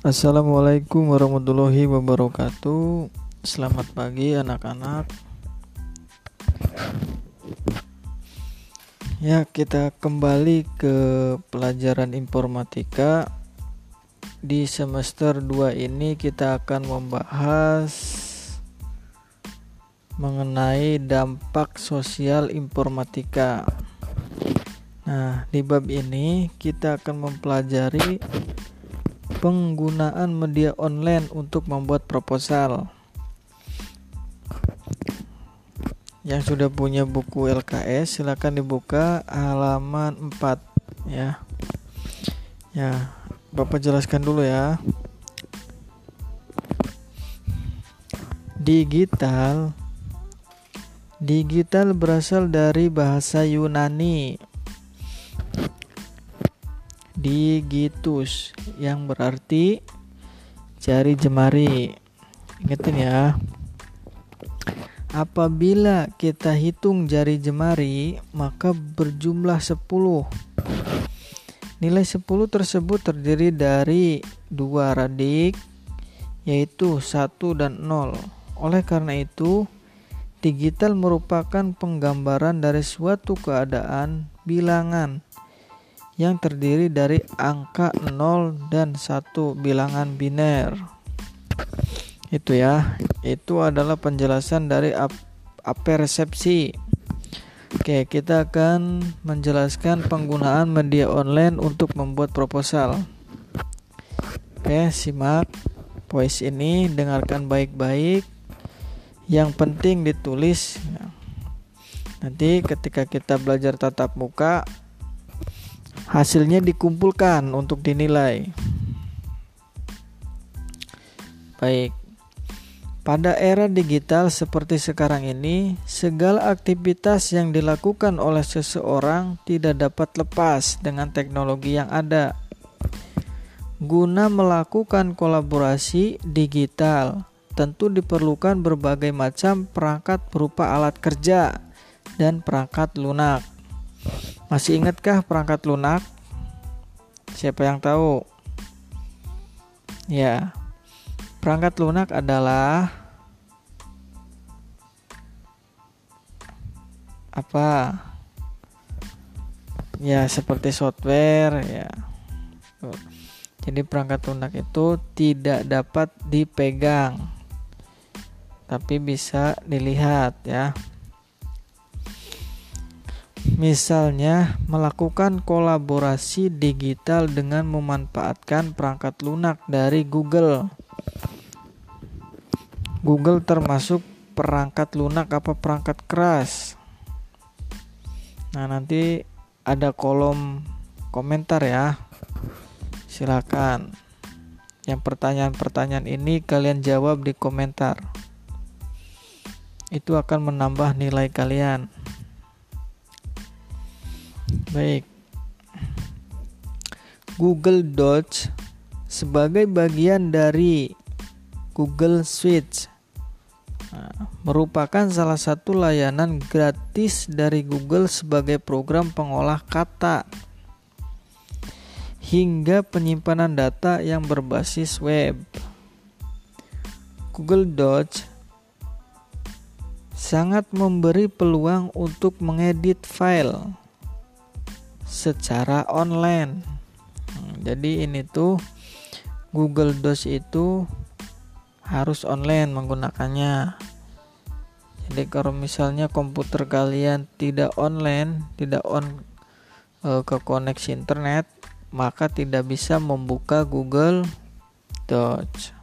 Assalamualaikum warahmatullahi wabarakatuh. Selamat pagi anak-anak. Ya, kita kembali ke pelajaran informatika. Di semester 2 ini kita akan membahas mengenai dampak sosial informatika. Nah, di bab ini kita akan mempelajari penggunaan media online untuk membuat proposal. Yang sudah punya buku LKS silakan dibuka halaman 4 ya. Ya, Bapak jelaskan dulu ya. Digital Digital berasal dari bahasa Yunani digitus yang berarti jari jemari. Ingetin ya. Apabila kita hitung jari jemari, maka berjumlah 10. Nilai 10 tersebut terdiri dari dua radik yaitu 1 dan 0. Oleh karena itu, digital merupakan penggambaran dari suatu keadaan bilangan yang terdiri dari angka 0 dan 1 bilangan biner. Itu ya, itu adalah penjelasan dari ap apersepsi. Oke, kita akan menjelaskan penggunaan media online untuk membuat proposal. Oke, simak voice ini, dengarkan baik-baik. Yang penting ditulis. Nanti ketika kita belajar tatap muka, hasilnya dikumpulkan untuk dinilai. Baik. Pada era digital seperti sekarang ini, segala aktivitas yang dilakukan oleh seseorang tidak dapat lepas dengan teknologi yang ada. Guna melakukan kolaborasi digital, tentu diperlukan berbagai macam perangkat berupa alat kerja dan perangkat lunak. Masih ingatkah perangkat lunak? Siapa yang tahu? Ya, perangkat lunak adalah apa? Ya, seperti software ya. Jadi perangkat lunak itu tidak dapat dipegang, tapi bisa dilihat ya. Misalnya, melakukan kolaborasi digital dengan memanfaatkan perangkat lunak dari Google. Google termasuk perangkat lunak apa perangkat keras. Nah, nanti ada kolom komentar ya. Silakan. Yang pertanyaan-pertanyaan ini kalian jawab di komentar. Itu akan menambah nilai kalian. Baik. Google Docs sebagai bagian dari Google Suite nah, merupakan salah satu layanan gratis dari Google sebagai program pengolah kata hingga penyimpanan data yang berbasis web. Google Docs sangat memberi peluang untuk mengedit file secara online. Hmm, jadi ini tuh Google Docs itu harus online menggunakannya. Jadi kalau misalnya komputer kalian tidak online, tidak on e, ke koneksi internet, maka tidak bisa membuka Google Docs.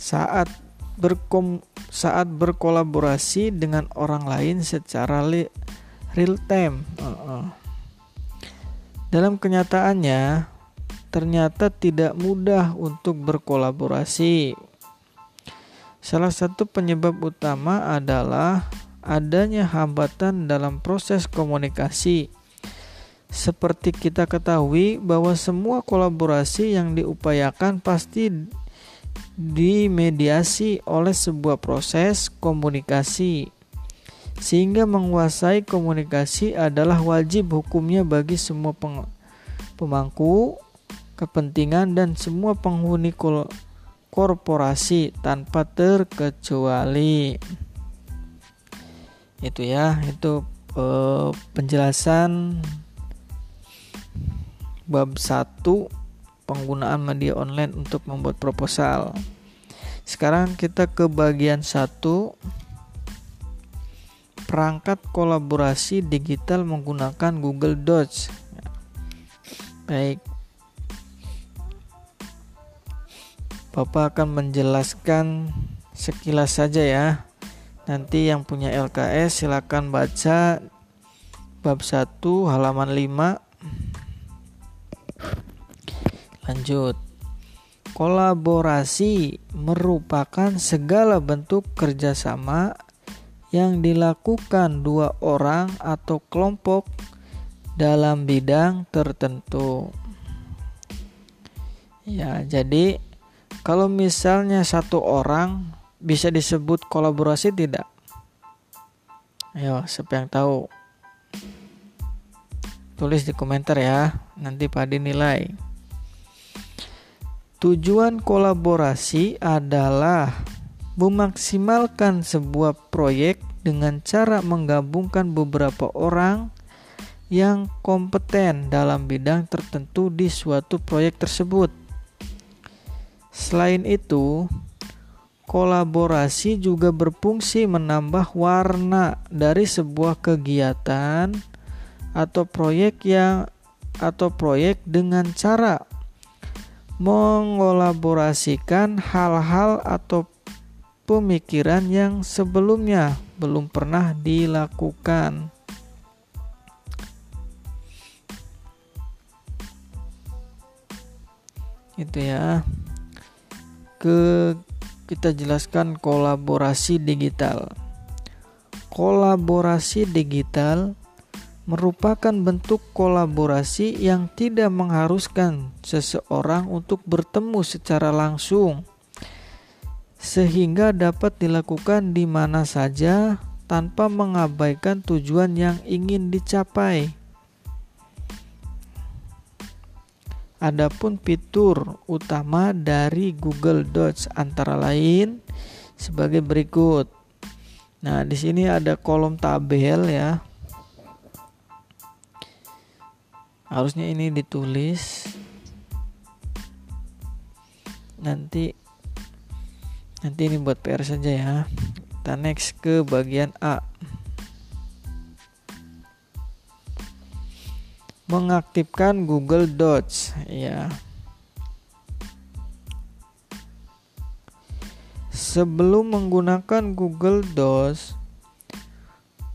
Saat berkom saat berkolaborasi dengan orang lain secara real time. Dalam kenyataannya, ternyata tidak mudah untuk berkolaborasi. Salah satu penyebab utama adalah adanya hambatan dalam proses komunikasi. Seperti kita ketahui bahwa semua kolaborasi yang diupayakan pasti dimediasi oleh sebuah proses komunikasi. Sehingga menguasai komunikasi adalah wajib hukumnya bagi semua pemangku kepentingan dan semua penghuni korporasi tanpa terkecuali. Itu ya, itu eh, penjelasan bab 1 penggunaan media online untuk membuat proposal. Sekarang kita ke bagian 1 perangkat kolaborasi digital menggunakan Google Docs. Baik, Bapak akan menjelaskan sekilas saja ya. Nanti yang punya LKS silakan baca bab 1 halaman 5. Lanjut. Kolaborasi merupakan segala bentuk kerjasama yang dilakukan dua orang atau kelompok dalam bidang tertentu. Ya, jadi kalau misalnya satu orang bisa disebut kolaborasi tidak? Ayo, siapa yang tahu? Tulis di komentar ya, nanti Padi nilai. Tujuan kolaborasi adalah memaksimalkan sebuah proyek dengan cara menggabungkan beberapa orang yang kompeten dalam bidang tertentu di suatu proyek tersebut. Selain itu, kolaborasi juga berfungsi menambah warna dari sebuah kegiatan atau proyek yang atau proyek dengan cara mengolaborasikan hal-hal atau pemikiran yang sebelumnya belum pernah dilakukan. Itu ya ke kita jelaskan kolaborasi digital. Kolaborasi digital merupakan bentuk kolaborasi yang tidak mengharuskan seseorang untuk bertemu secara langsung, sehingga dapat dilakukan di mana saja tanpa mengabaikan tujuan yang ingin dicapai. Adapun fitur utama dari Google Docs antara lain sebagai berikut. Nah, di sini ada kolom tabel ya. Harusnya ini ditulis. Nanti nanti ini buat PR saja ya. Kita next ke bagian A. mengaktifkan Google Docs ya. Sebelum menggunakan Google Docs,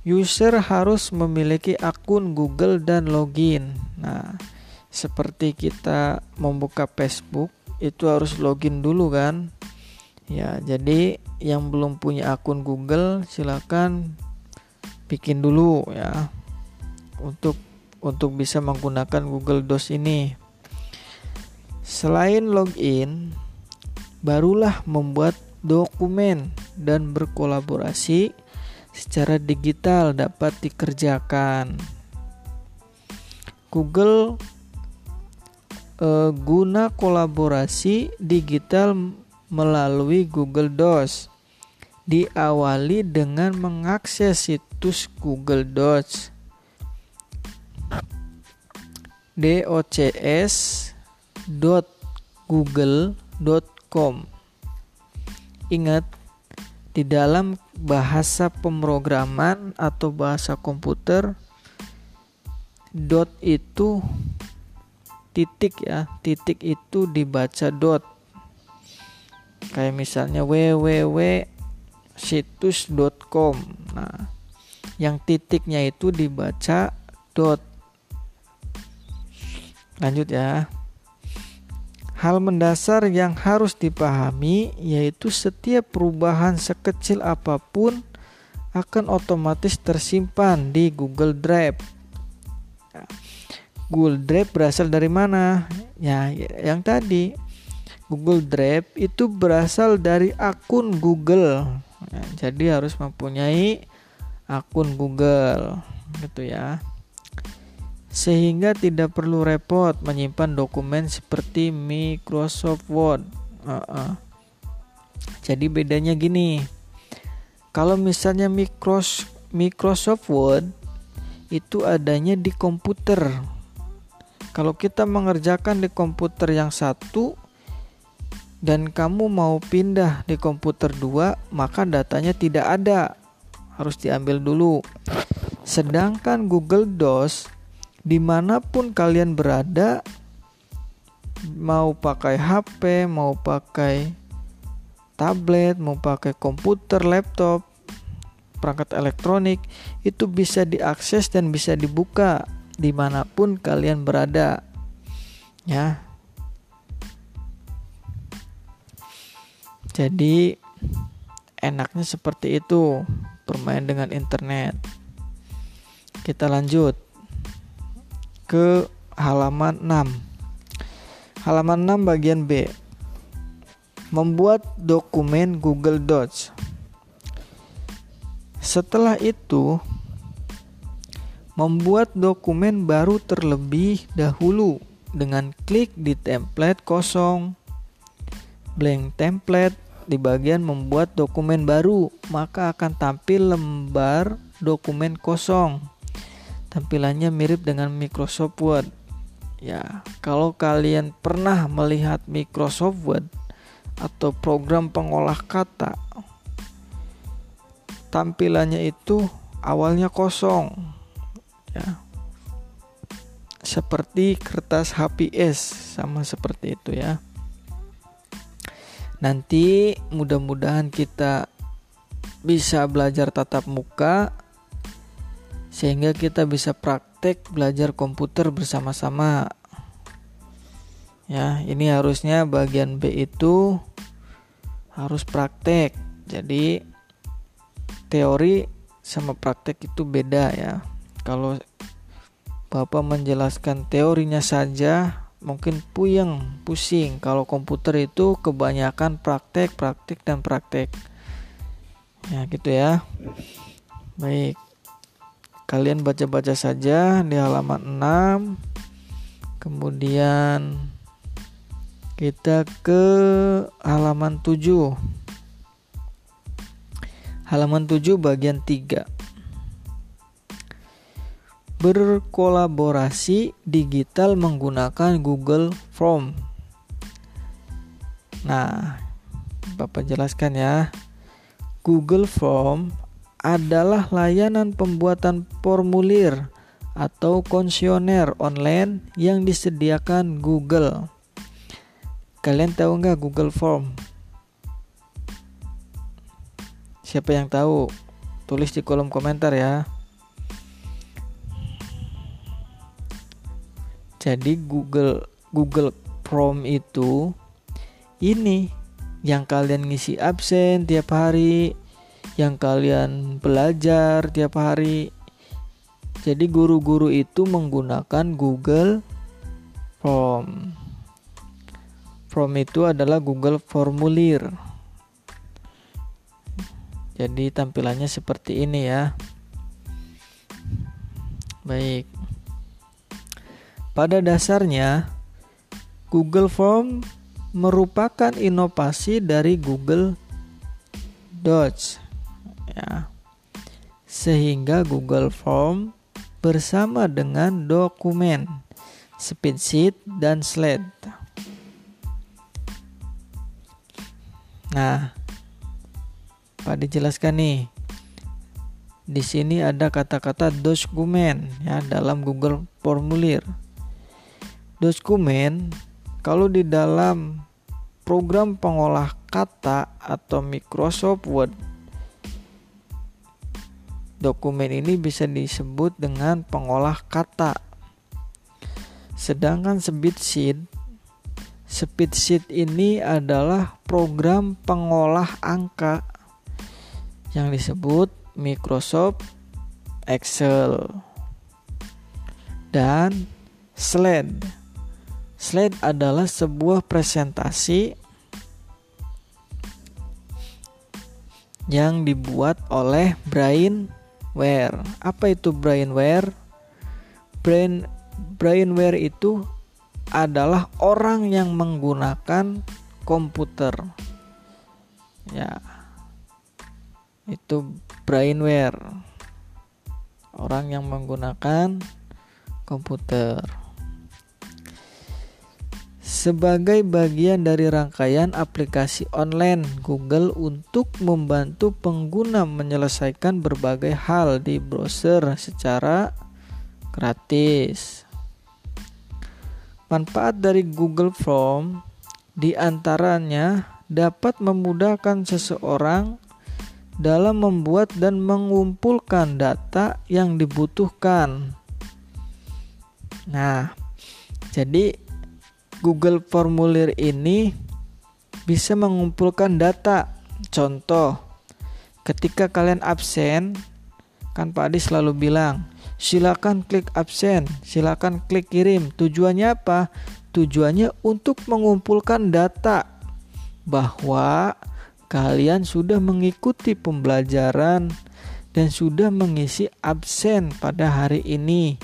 user harus memiliki akun Google dan login. Nah, seperti kita membuka Facebook itu harus login dulu kan? Ya, jadi yang belum punya akun Google silakan bikin dulu ya untuk untuk bisa menggunakan Google Docs ini. Selain login, barulah membuat dokumen dan berkolaborasi secara digital dapat dikerjakan. Google eh, guna kolaborasi digital melalui Google Docs diawali dengan mengakses situs Google Docs docs.google.com. Ingat, di dalam bahasa pemrograman atau bahasa komputer, dot itu titik ya, titik itu dibaca dot. Kayak misalnya www situs.com. Nah, yang titiknya itu dibaca dot Lanjut ya. Hal mendasar yang harus dipahami yaitu setiap perubahan sekecil apa pun akan otomatis tersimpan di Google Drive. Ya. Google Drive berasal dari mana? Ya, yang tadi Google Drive itu berasal dari akun Google. Ya, jadi harus mempunyai akun Google, gitu ya. Sehingga tidak perlu repot menyimpan dokumen seperti Microsoft Word. Uh -uh. Jadi bedanya gini, kalau misalnya Microsoft Word itu adanya di komputer. Kalau kita mengerjakan di komputer yang satu dan kamu mau pindah di komputer dua, maka datanya tidak ada, harus diambil dulu. Sedangkan Google Docs di mana pun kalian berada mau pakai HP mau pakai tablet mau pakai komputer laptop perangkat elektronik itu bisa diakses dan bisa dibuka di mana pun kalian berada ya. Jadi enaknya seperti itu bermain dengan internet. Kita lanjut ke halaman 6. Halaman 6 bagian B. Membuat dokumen Google Docs. Setelah itu, membuat dokumen baru terlebih dahulu dengan klik di template kosong. Blank template di bagian membuat dokumen baru, maka akan tampil lembar dokumen kosong tampilannya mirip dengan Microsoft Word. Ya, kalau kalian pernah melihat Microsoft Word atau program pengolah kata, tampilannya itu awalnya kosong. Ya. Seperti kertas HPS sama seperti itu ya. Nanti mudah-mudahan kita bisa belajar tatap muka sehingga kita bisa praktek belajar komputer bersama-sama. Ya, ini harusnya bagian B itu harus praktek. Jadi teori sama praktek itu beda ya. Kalau Bapak menjelaskan teorinya saja mungkin puyeng, pusing. Kalau komputer itu kebanyakan praktek, praktek dan praktek. Ya, gitu ya. Baik. Kalian baca-baca saja di halaman 6. Kemudian kita ke halaman 7. Halaman 7 bagian 3. Berkolaborasi digital menggunakan Google Form. Nah, Bapak jelaskan ya. Google Form adalah layanan pembuatan formulir atau konsioner online yang disediakan Google. Kalian tahu nggak Google Form? Siapa yang tahu? Tulis di kolom komentar ya. Jadi Google Google Form itu ini yang kalian ngisi absen tiap hari, yang kalian belajar tiap hari. Jadi guru-guru itu menggunakan Google Form. Form itu adalah Google Formulir. Jadi tampilannya seperti ini ya. Baik. Pada dasarnya Google Form merupakan inovasi dari Google Docs ya. Sehingga Google Form bersama dengan dokumen, spreadsheet dan slide. Nah, Pak dijelaskan nih. Di sini ada kata-kata dokumen ya dalam Google Formulir. Dokumen kalau di dalam program pengolah kata atau Microsoft Word Dokumen ini bisa disebut dengan pengolah kata. Sedangkan spreadsheet Spreadsheet ini adalah program pengolah angka yang disebut Microsoft Excel. Dan slide. Slide adalah sebuah presentasi yang dibuat oleh Brain Brainware. Apa itu brainware? Brain brainware itu adalah orang yang menggunakan komputer. Ya. Itu brainware. Orang yang menggunakan komputer. Sebagai bagian dari rangkaian aplikasi online Google untuk membantu pengguna menyelesaikan berbagai hal di browser secara gratis. Manfaat dari Google Form di antaranya dapat memudahkan seseorang dalam membuat dan mengumpulkan data yang dibutuhkan. Nah, jadi Google Formulir ini bisa mengumpulkan data. Contoh, ketika kalian absen, kan Pak Adi selalu bilang, silakan klik absen, silakan klik kirim. Tujuannya apa? Tujuannya untuk mengumpulkan data bahwa kalian sudah mengikuti pembelajaran dan sudah mengisi absen pada hari ini,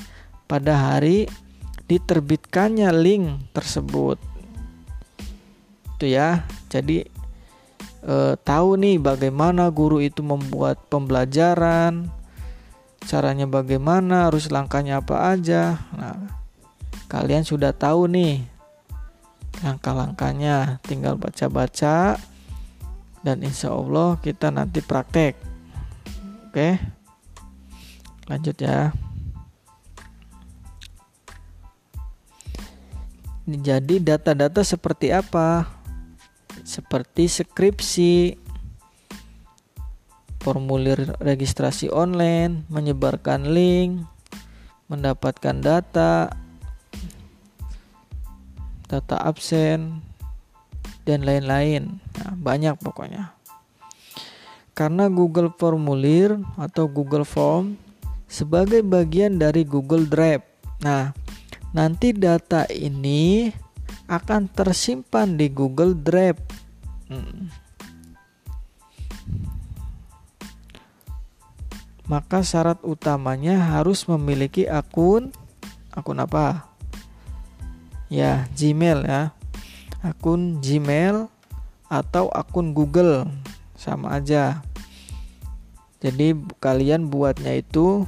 pada hari diterbitkannya link tersebut. Itu ya. Jadi eh, tahu nih bagaimana guru itu membuat pembelajaran, caranya bagaimana, harus langkahnya apa aja. Nah, kalian sudah tahu nih langkah-langkahnya, tinggal baca-baca dan insya Allah kita nanti praktek. Oke, lanjut ya. Jadi data-data seperti apa? Seperti skripsi, formulir registrasi online, menyebarkan link, mendapatkan data, data absen, dan lain-lain. Nah, banyak pokoknya. Karena Google Formulir atau Google Form sebagai bagian dari Google Drive. Nah, nanti data ini akan tersimpan di Google Drive. Hmm. Maka syarat utamanya harus memiliki akun akun apa? Ya, Gmail ya. Akun Gmail atau akun Google sama aja. Jadi kalian buatnya itu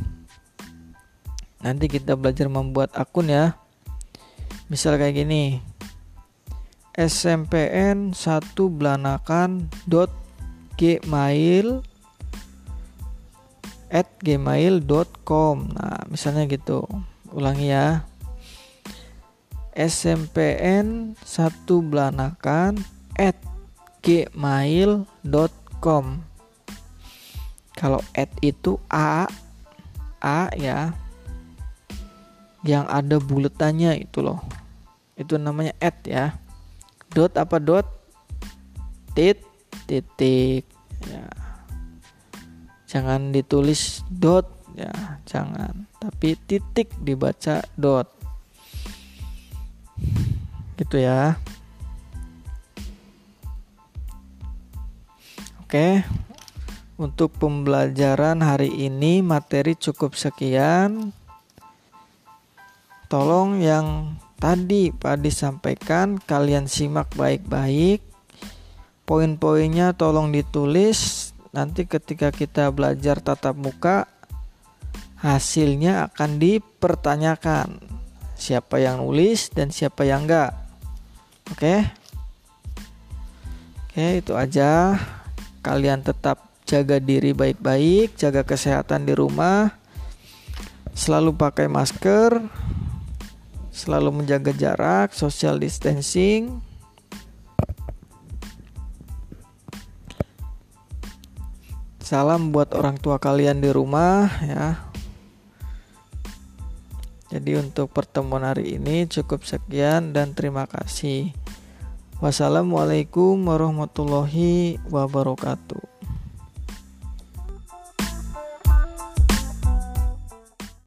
nanti kita belajar membuat akun ya. Misal kayak gini. Smpn 1 belanakan dot gmail at gmail.com nah misalnya gitu. Ulangi ya. Smpn 1 belanakan at gmail.com kalau at itu a a ya yang ada buletannya itu loh. Itu namanya add ya. Dot apa dot? Tit titik ya. Jangan ditulis dot ya jangan. Tapi titik dibaca dot. Gitu ya. Oke. Untuk pembelajaran hari ini materi cukup sekian tolong yang tadi Pak Adi sampaikan kalian simak baik-baik. Poin-poinnya tolong ditulis. Nanti ketika kita belajar tatap muka hasilnya akan dipertanyakan. Siapa yang nulis dan siapa yang enggak. Oke? Oke, itu aja. Kalian tetap jaga diri baik-baik, jaga kesehatan di rumah. Selalu pakai masker, selalu menjaga jarak, social distancing. Salam buat orang tua kalian di rumah ya. Jadi untuk pertemuan hari ini cukup sekian dan terima kasih. Wassalamualaikum warahmatullahi wabarakatuh.